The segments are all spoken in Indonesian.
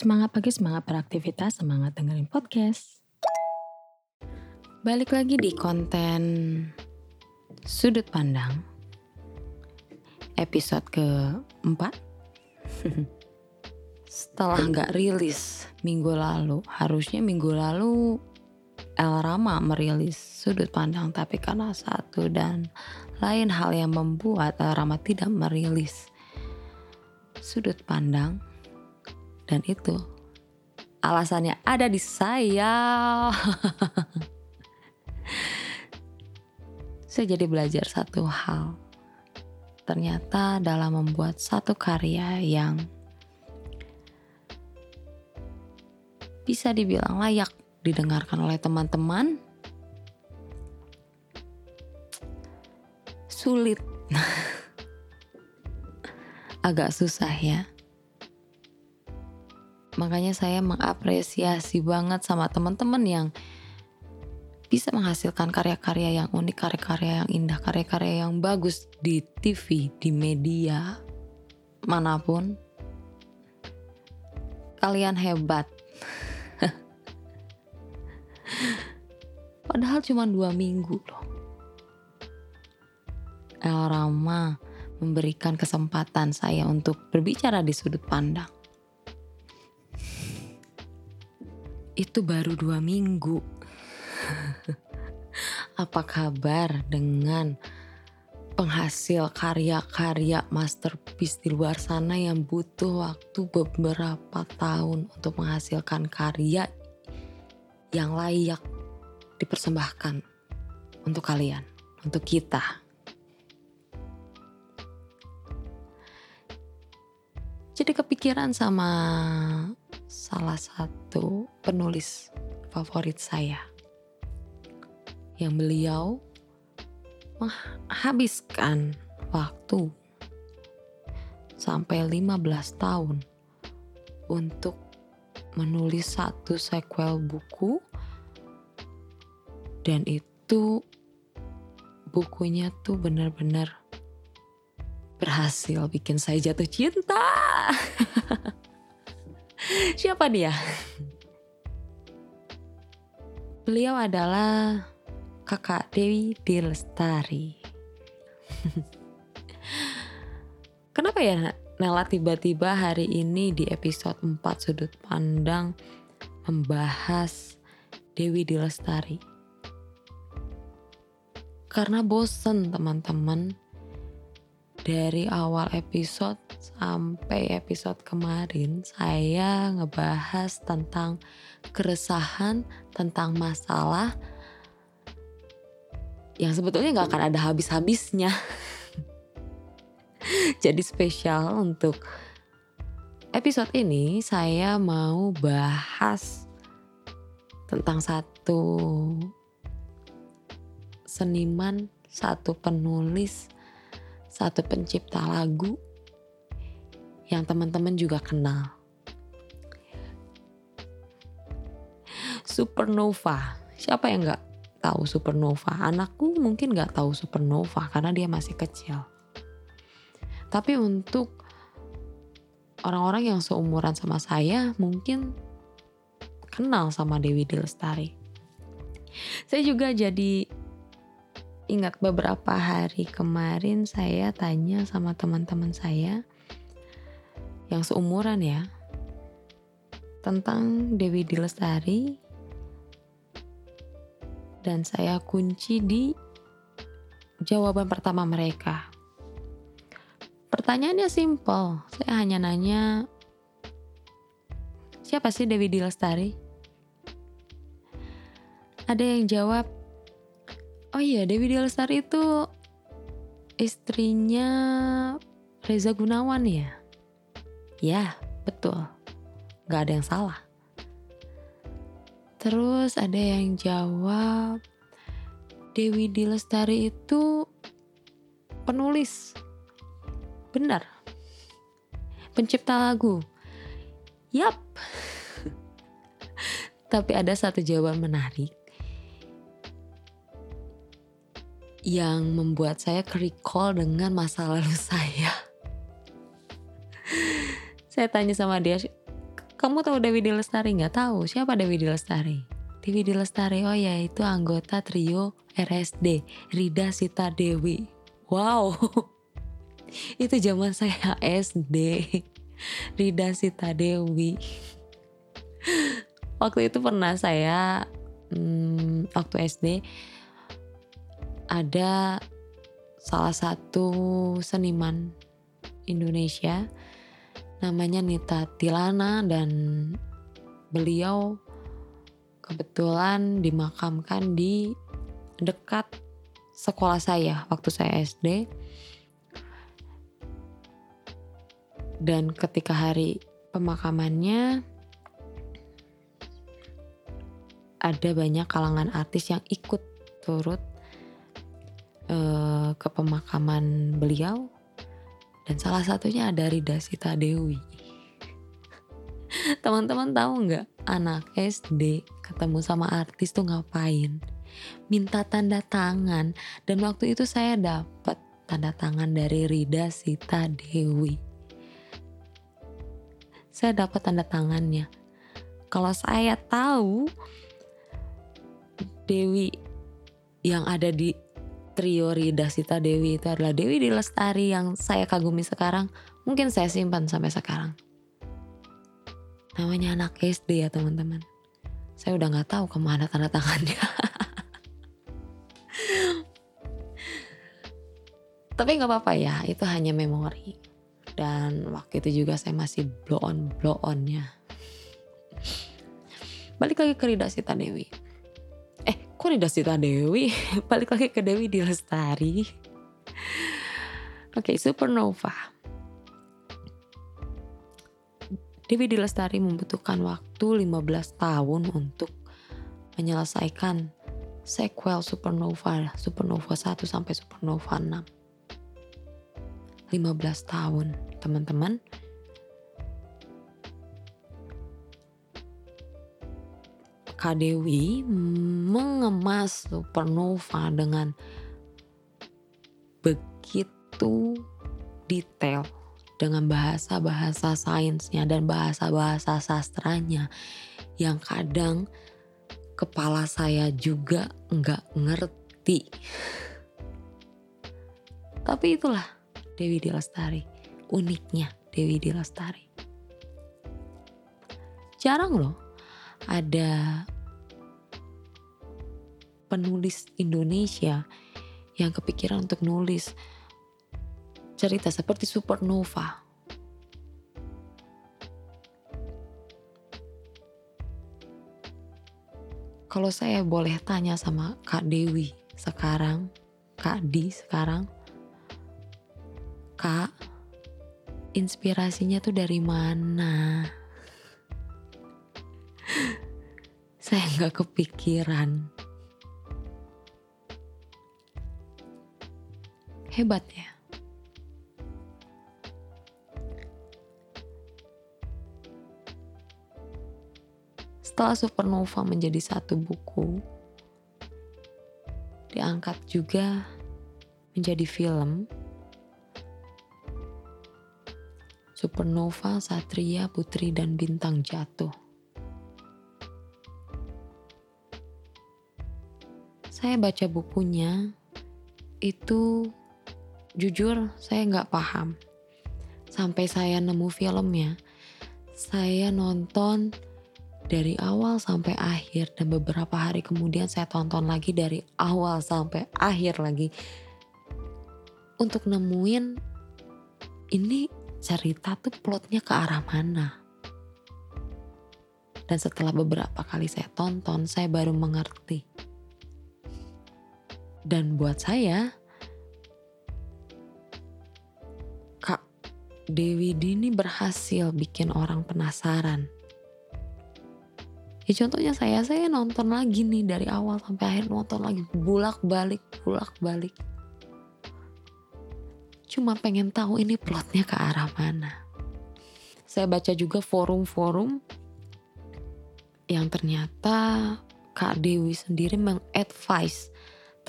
Semangat pagi, semangat beraktivitas, semangat dengerin podcast. Balik lagi di konten Sudut Pandang episode keempat. Setelah nggak rilis minggu lalu, harusnya minggu lalu El Rama merilis sudut pandang, tapi karena satu dan lain hal yang membuat El Rama tidak merilis sudut pandang, dan itu alasannya ada di saya. saya jadi belajar satu hal. Ternyata dalam membuat satu karya yang bisa dibilang layak didengarkan oleh teman-teman, sulit. Agak susah ya Makanya saya mengapresiasi banget sama teman-teman yang bisa menghasilkan karya-karya yang unik, karya-karya yang indah, karya-karya yang bagus di TV, di media, mana pun. Kalian hebat. Padahal cuma dua minggu loh. El Rama memberikan kesempatan saya untuk berbicara di sudut pandang. Itu baru dua minggu. Apa kabar dengan penghasil karya-karya masterpiece di luar sana yang butuh waktu beberapa tahun untuk menghasilkan karya yang layak dipersembahkan untuk kalian, untuk kita. Jadi kepikiran sama salah satu penulis favorit saya yang beliau menghabiskan waktu sampai 15 tahun untuk menulis satu sequel buku dan itu bukunya tuh benar-benar berhasil bikin saya jatuh cinta. Siapa dia? Beliau adalah kakak Dewi Dilestari. Kenapa ya Nela tiba-tiba hari ini di episode 4 sudut pandang membahas Dewi Dilestari? Karena bosen teman-teman dari awal episode sampai episode kemarin saya ngebahas tentang keresahan, tentang masalah yang sebetulnya nggak akan ada habis-habisnya. Jadi spesial untuk episode ini saya mau bahas tentang satu seniman, satu penulis satu pencipta lagu yang teman-teman juga kenal. Supernova. Siapa yang nggak tahu Supernova? Anakku mungkin nggak tahu Supernova karena dia masih kecil. Tapi untuk orang-orang yang seumuran sama saya mungkin kenal sama Dewi Dilestari. Saya juga jadi ingat beberapa hari kemarin saya tanya sama teman-teman saya yang seumuran ya tentang Dewi Dilestari dan saya kunci di jawaban pertama mereka. Pertanyaannya simple, saya hanya nanya siapa sih Dewi Dilestari? Ada yang jawab Oh iya, Dewi Lestari itu istrinya Reza Gunawan ya? Ya, betul. Gak ada yang salah. Terus ada yang jawab, Dewi Dilestari itu penulis. Benar. Pencipta lagu. Yap. Tapi ada satu jawaban menarik yang membuat saya recall dengan masa lalu saya. Saya tanya sama dia, Kamu tahu Dewi D Lestari nggak tahu? Siapa Dewi D Lestari? Dewi D Lestari oh ya itu anggota trio RSD Rida Sita Dewi. Wow, itu zaman saya SD. Rida Sita Dewi. Waktu itu pernah saya hmm, waktu SD ada salah satu seniman Indonesia namanya Nita Tilana dan beliau kebetulan dimakamkan di dekat sekolah saya waktu saya SD. Dan ketika hari pemakamannya ada banyak kalangan artis yang ikut turut uh, ke pemakaman beliau dan salah satunya ada Rida Sita Dewi. Teman-teman tahu nggak anak SD ketemu sama artis tuh ngapain? Minta tanda tangan dan waktu itu saya dapat tanda tangan dari Rida Sita Dewi. Saya dapat tanda tangannya. Kalau saya tahu Dewi yang ada di trio Rida Sita Dewi itu adalah Dewi Dilestari yang saya kagumi sekarang. Mungkin saya simpan sampai sekarang. Namanya anak SD ya teman-teman. Saya udah gak tahu ke mana tanda tangannya. Tapi gak apa-apa ya, itu hanya memori. Dan waktu itu juga saya masih blow on blow onnya. Balik lagi ke Rida Sita Dewi kok Rida Sita Dewi? Balik lagi ke Dewi di Lestari oke okay, Supernova. Dewi di Lestari membutuhkan waktu 15 tahun untuk menyelesaikan sequel Supernova Supernova 1 sampai Supernova 6 15 tahun teman-teman Kak Dewi mengemas supernova dengan begitu detail dengan bahasa-bahasa sainsnya dan bahasa-bahasa sastranya yang kadang kepala saya juga nggak ngerti. Tapi itulah Dewi Dilestari, uniknya Dewi Dilestari. Jarang loh ada penulis Indonesia yang kepikiran untuk nulis cerita seperti Supernova. Kalau saya boleh tanya sama Kak Dewi sekarang, Kak Di sekarang, Kak, inspirasinya tuh dari mana? Saya nggak kepikiran. Hebat ya. Setelah Supernova menjadi satu buku, diangkat juga menjadi film Supernova, Satria, Putri, dan Bintang Jatuh. Saya baca bukunya itu jujur saya nggak paham. Sampai saya nemu filmnya saya nonton dari awal sampai akhir dan beberapa hari kemudian saya tonton lagi dari awal sampai akhir lagi. Untuk nemuin ini cerita tuh plotnya ke arah mana? Dan setelah beberapa kali saya tonton saya baru mengerti dan buat saya, Kak Dewi Dini berhasil bikin orang penasaran. Ya contohnya saya, saya nonton lagi nih dari awal sampai akhir nonton lagi bulak balik, bulak balik. Cuma pengen tahu ini plotnya ke arah mana. Saya baca juga forum-forum yang ternyata Kak Dewi sendiri mengadvise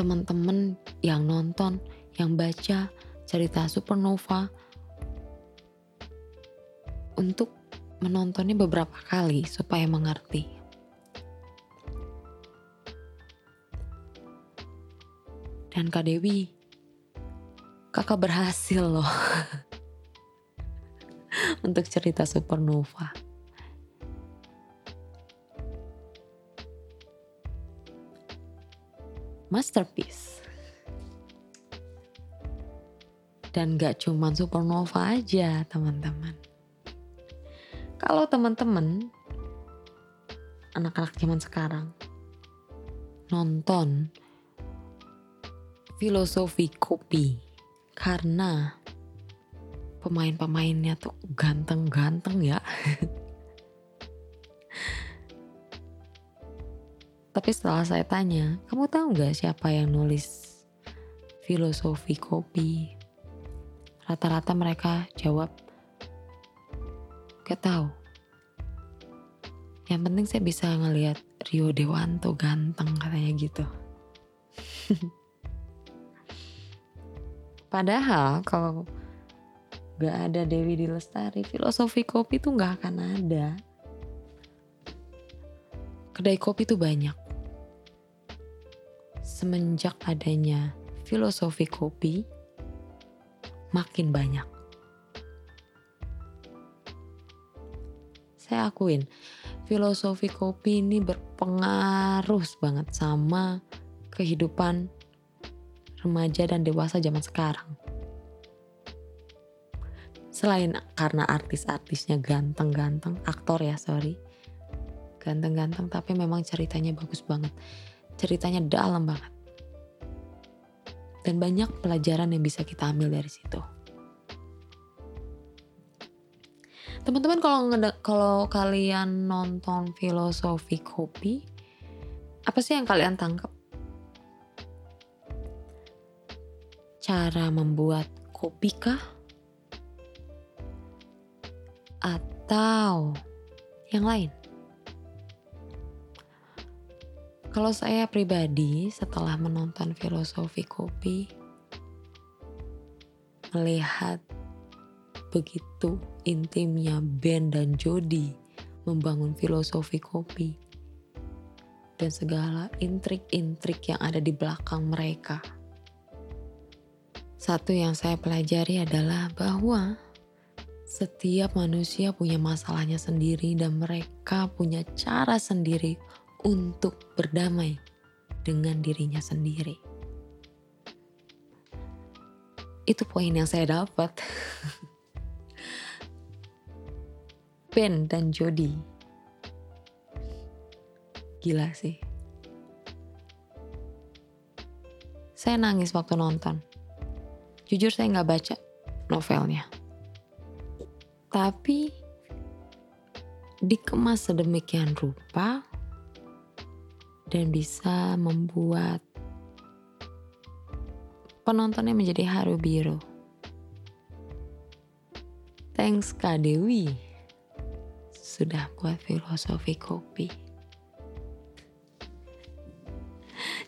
teman-teman yang nonton, yang baca cerita Supernova untuk menontonnya beberapa kali supaya mengerti. Dan Kak Dewi, kakak berhasil loh untuk cerita Supernova. Masterpiece. Dan gak cuman supernova aja teman-teman. Kalau teman-teman, anak-anak zaman sekarang, nonton filosofi kopi karena pemain-pemainnya tuh ganteng-ganteng ya. Tapi setelah saya tanya, kamu tahu nggak siapa yang nulis filosofi kopi? Rata-rata mereka jawab, gak tahu. Yang penting saya bisa ngelihat Rio Dewanto ganteng katanya gitu. Padahal kalau gak ada Dewi di Lestari, filosofi kopi tuh gak akan ada. Kedai kopi tuh banyak. Semenjak adanya filosofi kopi, makin banyak. Saya akuin, filosofi kopi ini berpengaruh banget sama kehidupan remaja dan dewasa zaman sekarang. Selain karena artis-artisnya ganteng-ganteng, aktor ya sorry, ganteng-ganteng tapi memang ceritanya bagus banget. Ceritanya dalam banget. Dan banyak pelajaran yang bisa kita ambil dari situ. Teman-teman kalau kalau kalian nonton filosofi kopi, apa sih yang kalian tangkap? Cara membuat kopi kah? Atau yang lain? Kalau saya pribadi setelah menonton filosofi kopi, melihat begitu intimnya Ben dan Jody membangun filosofi kopi dan segala intrik-intrik yang ada di belakang mereka. Satu yang saya pelajari adalah bahwa setiap manusia punya masalahnya sendiri dan mereka punya cara sendiri untuk berdamai dengan dirinya sendiri. Itu poin yang saya dapat. Ben dan Jody. Gila sih. Saya nangis waktu nonton. Jujur saya nggak baca novelnya. Tapi dikemas sedemikian rupa dan bisa membuat penontonnya menjadi haru biru. Thanks Kak Dewi sudah buat filosofi kopi.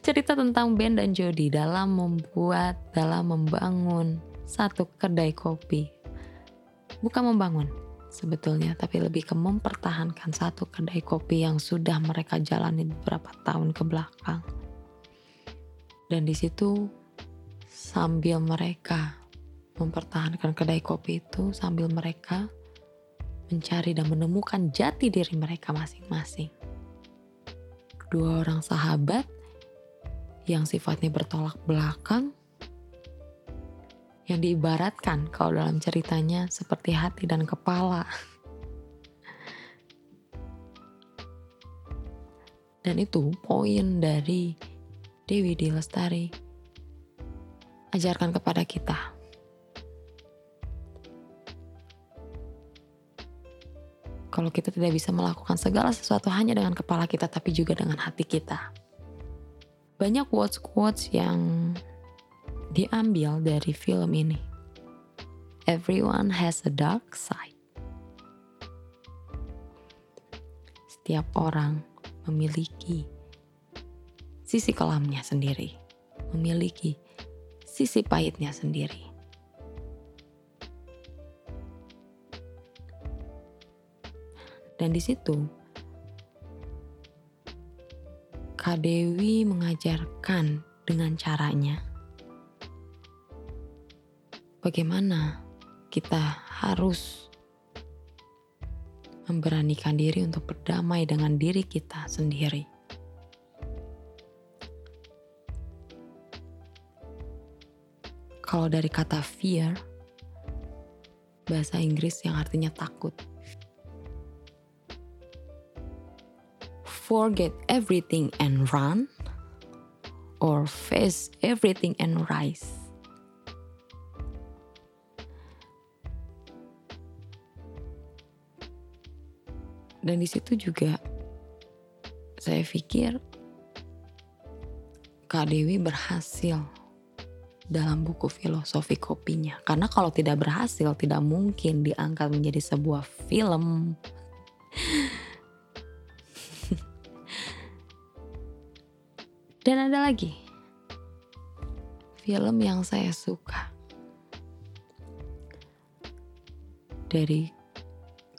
Cerita tentang Ben dan Jody dalam membuat, dalam membangun satu kedai kopi. Bukan membangun, sebetulnya, tapi lebih ke mempertahankan satu kedai kopi yang sudah mereka jalani beberapa tahun ke belakang. Dan di situ sambil mereka mempertahankan kedai kopi itu, sambil mereka mencari dan menemukan jati diri mereka masing-masing. Dua orang sahabat yang sifatnya bertolak belakang yang diibaratkan kalau dalam ceritanya seperti hati dan kepala. Dan itu poin dari Dewi di Lestari. Ajarkan kepada kita. Kalau kita tidak bisa melakukan segala sesuatu hanya dengan kepala kita, tapi juga dengan hati kita. Banyak quotes-quotes yang diambil dari film ini. Everyone has a dark side. Setiap orang memiliki sisi kelamnya sendiri, memiliki sisi pahitnya sendiri. Dan di situ Kak Dewi mengajarkan dengan caranya bagaimana kita harus memberanikan diri untuk berdamai dengan diri kita sendiri. Kalau dari kata fear, bahasa Inggris yang artinya takut. Forget everything and run, or face everything and rise. Dan di situ juga saya pikir Kak Dewi berhasil dalam buku filosofi kopinya. Karena kalau tidak berhasil tidak mungkin diangkat menjadi sebuah film. Dan ada lagi film yang saya suka dari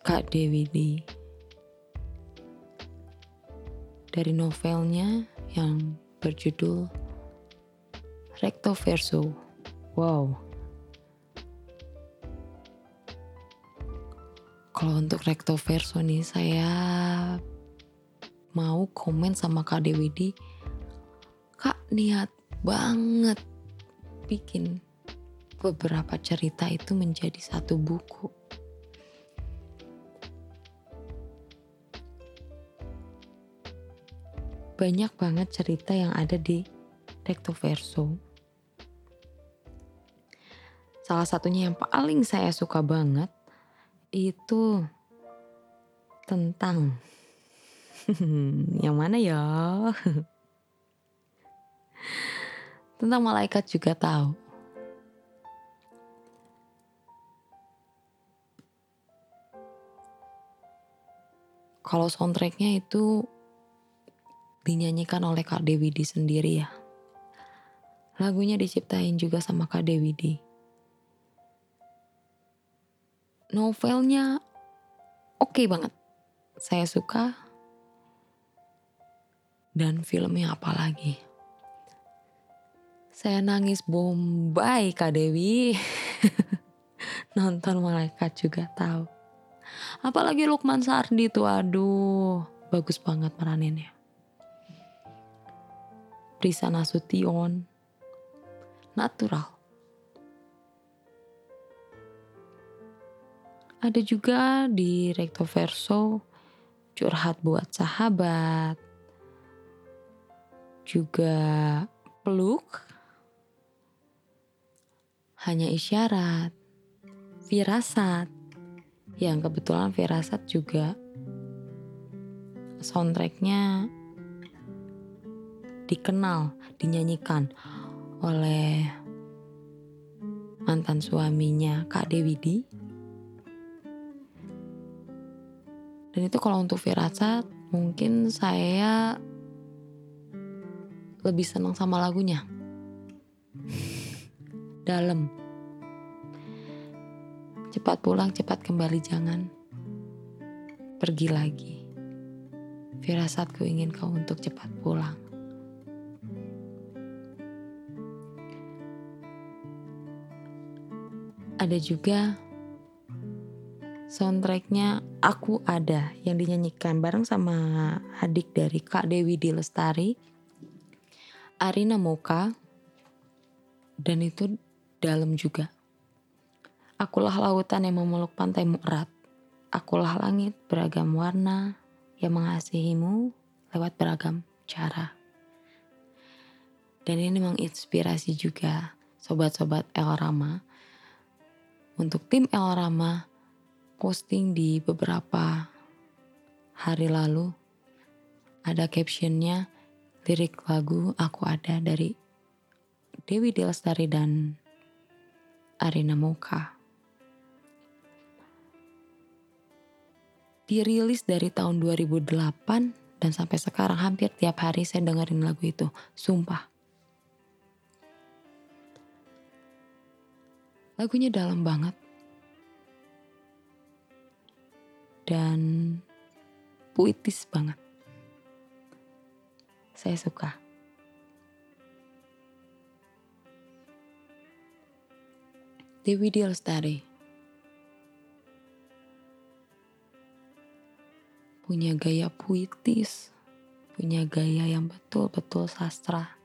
Kak Dewi di dari novelnya yang berjudul Recto Verso. Wow. Kalau untuk Recto Verso nih saya mau komen sama Kak Dewi di Kak niat banget bikin beberapa cerita itu menjadi satu buku. Banyak banget cerita yang ada di recto verso. Salah satunya yang paling saya suka banget itu tentang yang mana ya? tentang malaikat juga tahu. Kalau soundtracknya itu dinyanyikan oleh Kak Dewi di sendiri ya. Lagunya diciptain juga sama Kak Dewi di. Novelnya oke okay banget. Saya suka. Dan filmnya apalagi. Saya nangis bombay Kak Dewi. Nonton malaikat juga tahu. Apalagi Lukman Sardi tuh aduh. Bagus banget meraninnya. Risa Nasution, natural. Ada juga di recto verso curhat buat sahabat, juga peluk, hanya isyarat, firasat, yang kebetulan firasat juga soundtracknya dikenal, dinyanyikan oleh mantan suaminya Kak Dewi Di. Dan itu kalau untuk firasat mungkin saya lebih senang sama lagunya. Dalam. Cepat pulang, cepat kembali jangan. Pergi lagi. Firasatku ingin kau untuk cepat pulang. Ada juga soundtracknya Aku Ada yang dinyanyikan bareng sama adik dari Kak Dewi di Lestari, Arina Moka, dan itu dalam juga. Akulah lautan yang memeluk pantai erat. Akulah langit beragam warna yang mengasihimu lewat beragam cara. Dan ini menginspirasi juga sobat-sobat El Rama untuk tim El Rama posting di beberapa hari lalu ada captionnya lirik lagu Aku Ada dari Dewi Delastari dan Arina Moka. Dirilis dari tahun 2008 dan sampai sekarang hampir tiap hari saya dengerin lagu itu. Sumpah. Lagunya dalam banget. Dan puitis banget. Saya suka. Dewi Lestari punya gaya puitis, punya gaya yang betul-betul sastra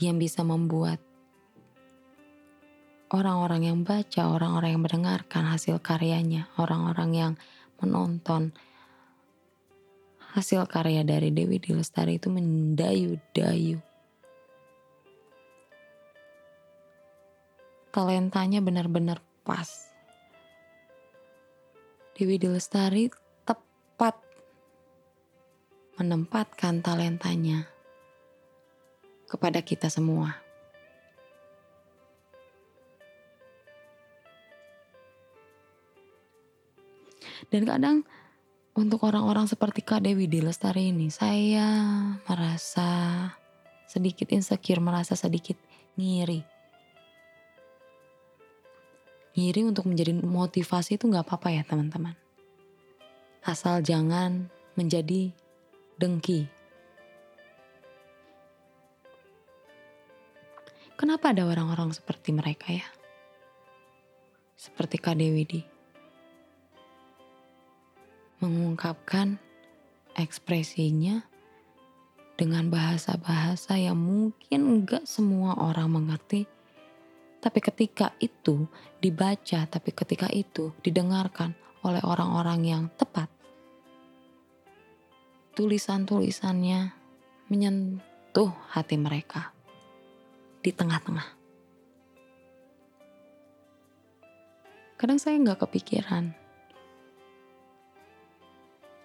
yang bisa membuat orang-orang yang baca, orang-orang yang mendengarkan hasil karyanya, orang-orang yang menonton hasil karya dari Dewi Lestari itu mendayu-dayu. Talentanya benar-benar pas. Dewi Lestari tepat menempatkan talentanya kepada kita semua. Dan kadang untuk orang-orang seperti Kak Dewi Lestari ini, saya merasa sedikit insecure, merasa sedikit ngiri. Ngiri untuk menjadi motivasi itu nggak apa-apa ya teman-teman. Asal jangan menjadi dengki. Kenapa ada orang-orang seperti mereka ya? Seperti Kak Dewi di mengungkapkan ekspresinya dengan bahasa-bahasa yang mungkin enggak semua orang mengerti. Tapi ketika itu dibaca, tapi ketika itu didengarkan oleh orang-orang yang tepat, tulisan-tulisannya menyentuh hati mereka di tengah-tengah. Kadang saya nggak kepikiran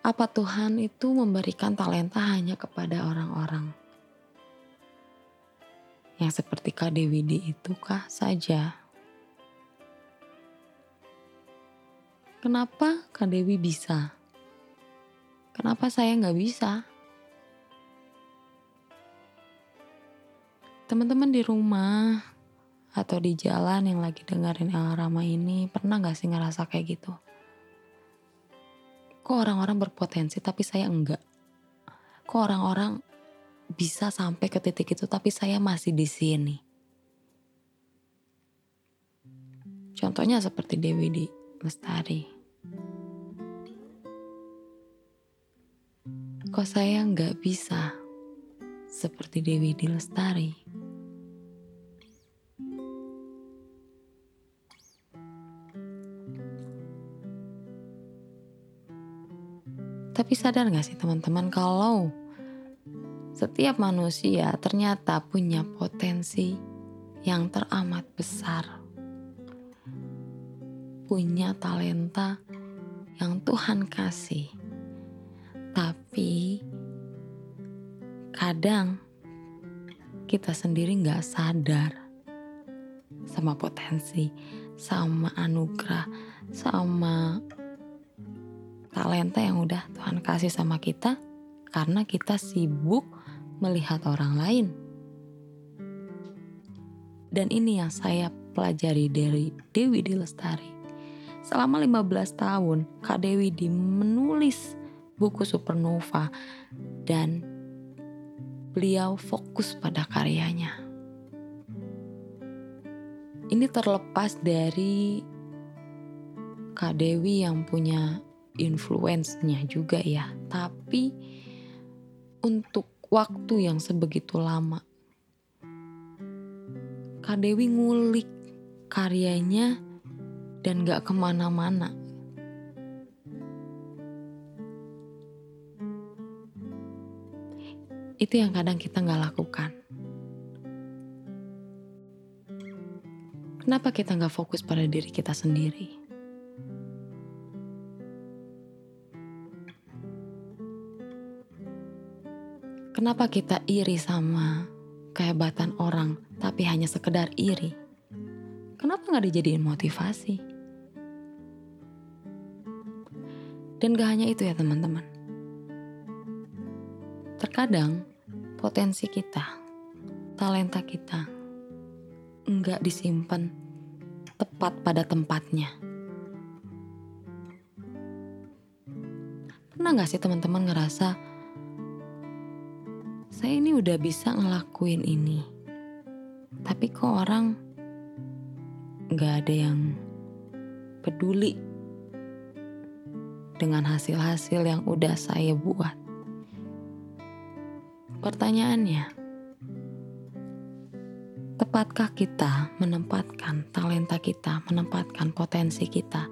apa Tuhan itu memberikan talenta hanya kepada orang-orang yang seperti Kak Dewi di itu kah saja? Kenapa Kak Dewi bisa? Kenapa saya nggak bisa? Teman-teman di rumah atau di jalan yang lagi dengerin El Rama ini pernah gak sih ngerasa kayak gitu? Kok orang-orang berpotensi tapi saya enggak? Kok orang-orang bisa sampai ke titik itu tapi saya masih di sini? Contohnya seperti Dewi di Lestari. Kok saya nggak bisa seperti Dewi di Lestari Tapi sadar gak sih teman-teman kalau setiap manusia ternyata punya potensi yang teramat besar. Punya talenta yang Tuhan kasih. Tapi kadang kita sendiri gak sadar sama potensi, sama anugerah, sama talenta yang udah Tuhan kasih sama kita karena kita sibuk melihat orang lain. Dan ini yang saya pelajari dari Dewi di Lestari. Selama 15 tahun, Kak Dewi di menulis buku Supernova dan beliau fokus pada karyanya. Ini terlepas dari Kak Dewi yang punya influence-nya juga ya. Tapi untuk waktu yang sebegitu lama, Kak Dewi ngulik karyanya dan gak ke mana-mana. Itu yang kadang kita gak lakukan. Kenapa kita gak fokus pada diri kita sendiri? Kenapa kita iri sama kehebatan orang tapi hanya sekedar iri? Kenapa gak dijadiin motivasi? Dan gak hanya itu ya teman-teman. Terkadang potensi kita, talenta kita, nggak disimpan tepat pada tempatnya. Pernah gak sih teman-teman ngerasa saya ini udah bisa ngelakuin ini, tapi kok orang gak ada yang peduli dengan hasil-hasil yang udah saya buat. Pertanyaannya, tepatkah kita menempatkan talenta kita, menempatkan potensi kita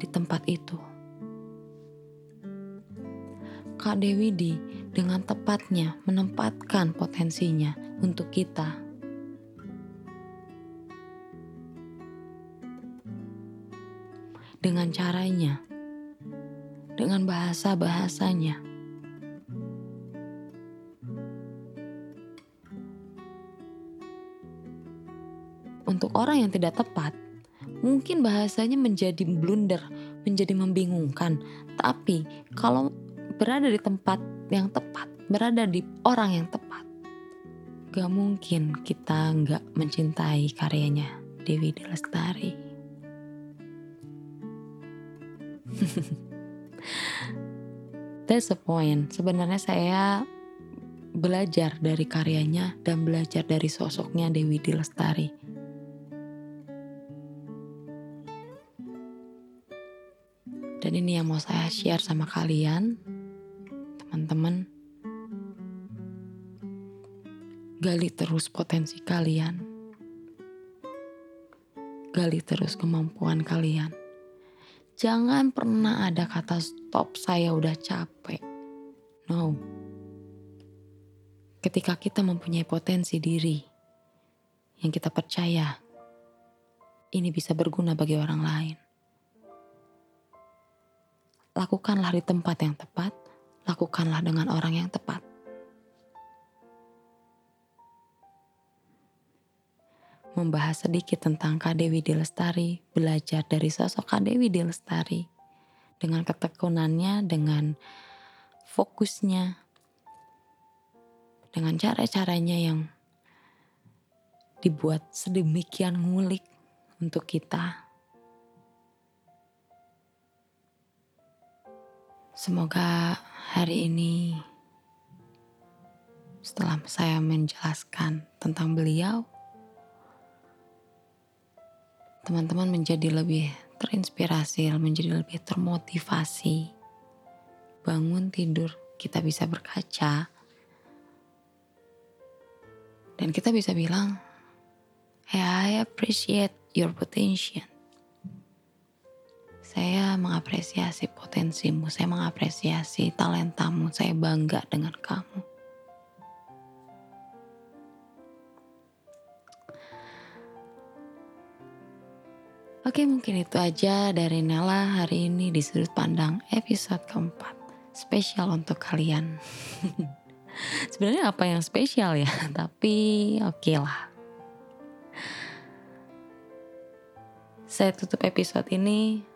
di tempat itu? Kak Dewi di dengan tepatnya menempatkan potensinya untuk kita. Dengan caranya, dengan bahasa-bahasanya. Untuk orang yang tidak tepat, mungkin bahasanya menjadi blunder, menjadi membingungkan. Tapi kalau berada di tempat yang tepat, berada di orang yang tepat, gak mungkin kita gak mencintai karyanya Dewi Lestari. That's the point. Sebenarnya saya belajar dari karyanya dan belajar dari sosoknya Dewi Lestari. Dan ini yang mau saya share sama kalian teman-teman. Gali terus potensi kalian. Gali terus kemampuan kalian. Jangan pernah ada kata stop saya udah capek. No. Ketika kita mempunyai potensi diri yang kita percaya ini bisa berguna bagi orang lain. Lakukanlah di tempat yang tepat lakukanlah dengan orang yang tepat. Membahas sedikit tentang Kak Dewi Dilestari, belajar dari sosok Kak Dewi Dilestari dengan ketekunannya, dengan fokusnya, dengan cara-caranya yang dibuat sedemikian ngulik untuk kita Semoga hari ini setelah saya menjelaskan tentang beliau, teman-teman menjadi lebih terinspirasi, menjadi lebih termotivasi. Bangun tidur, kita bisa berkaca, dan kita bisa bilang, hey, I appreciate your potential saya mengapresiasi potensimu, saya mengapresiasi talentamu, saya bangga dengan kamu. Oke mungkin itu aja dari Nella hari ini di sudut pandang episode keempat. Spesial untuk kalian. Sebenarnya apa yang spesial ya, tapi oke okay lah. Saya tutup episode ini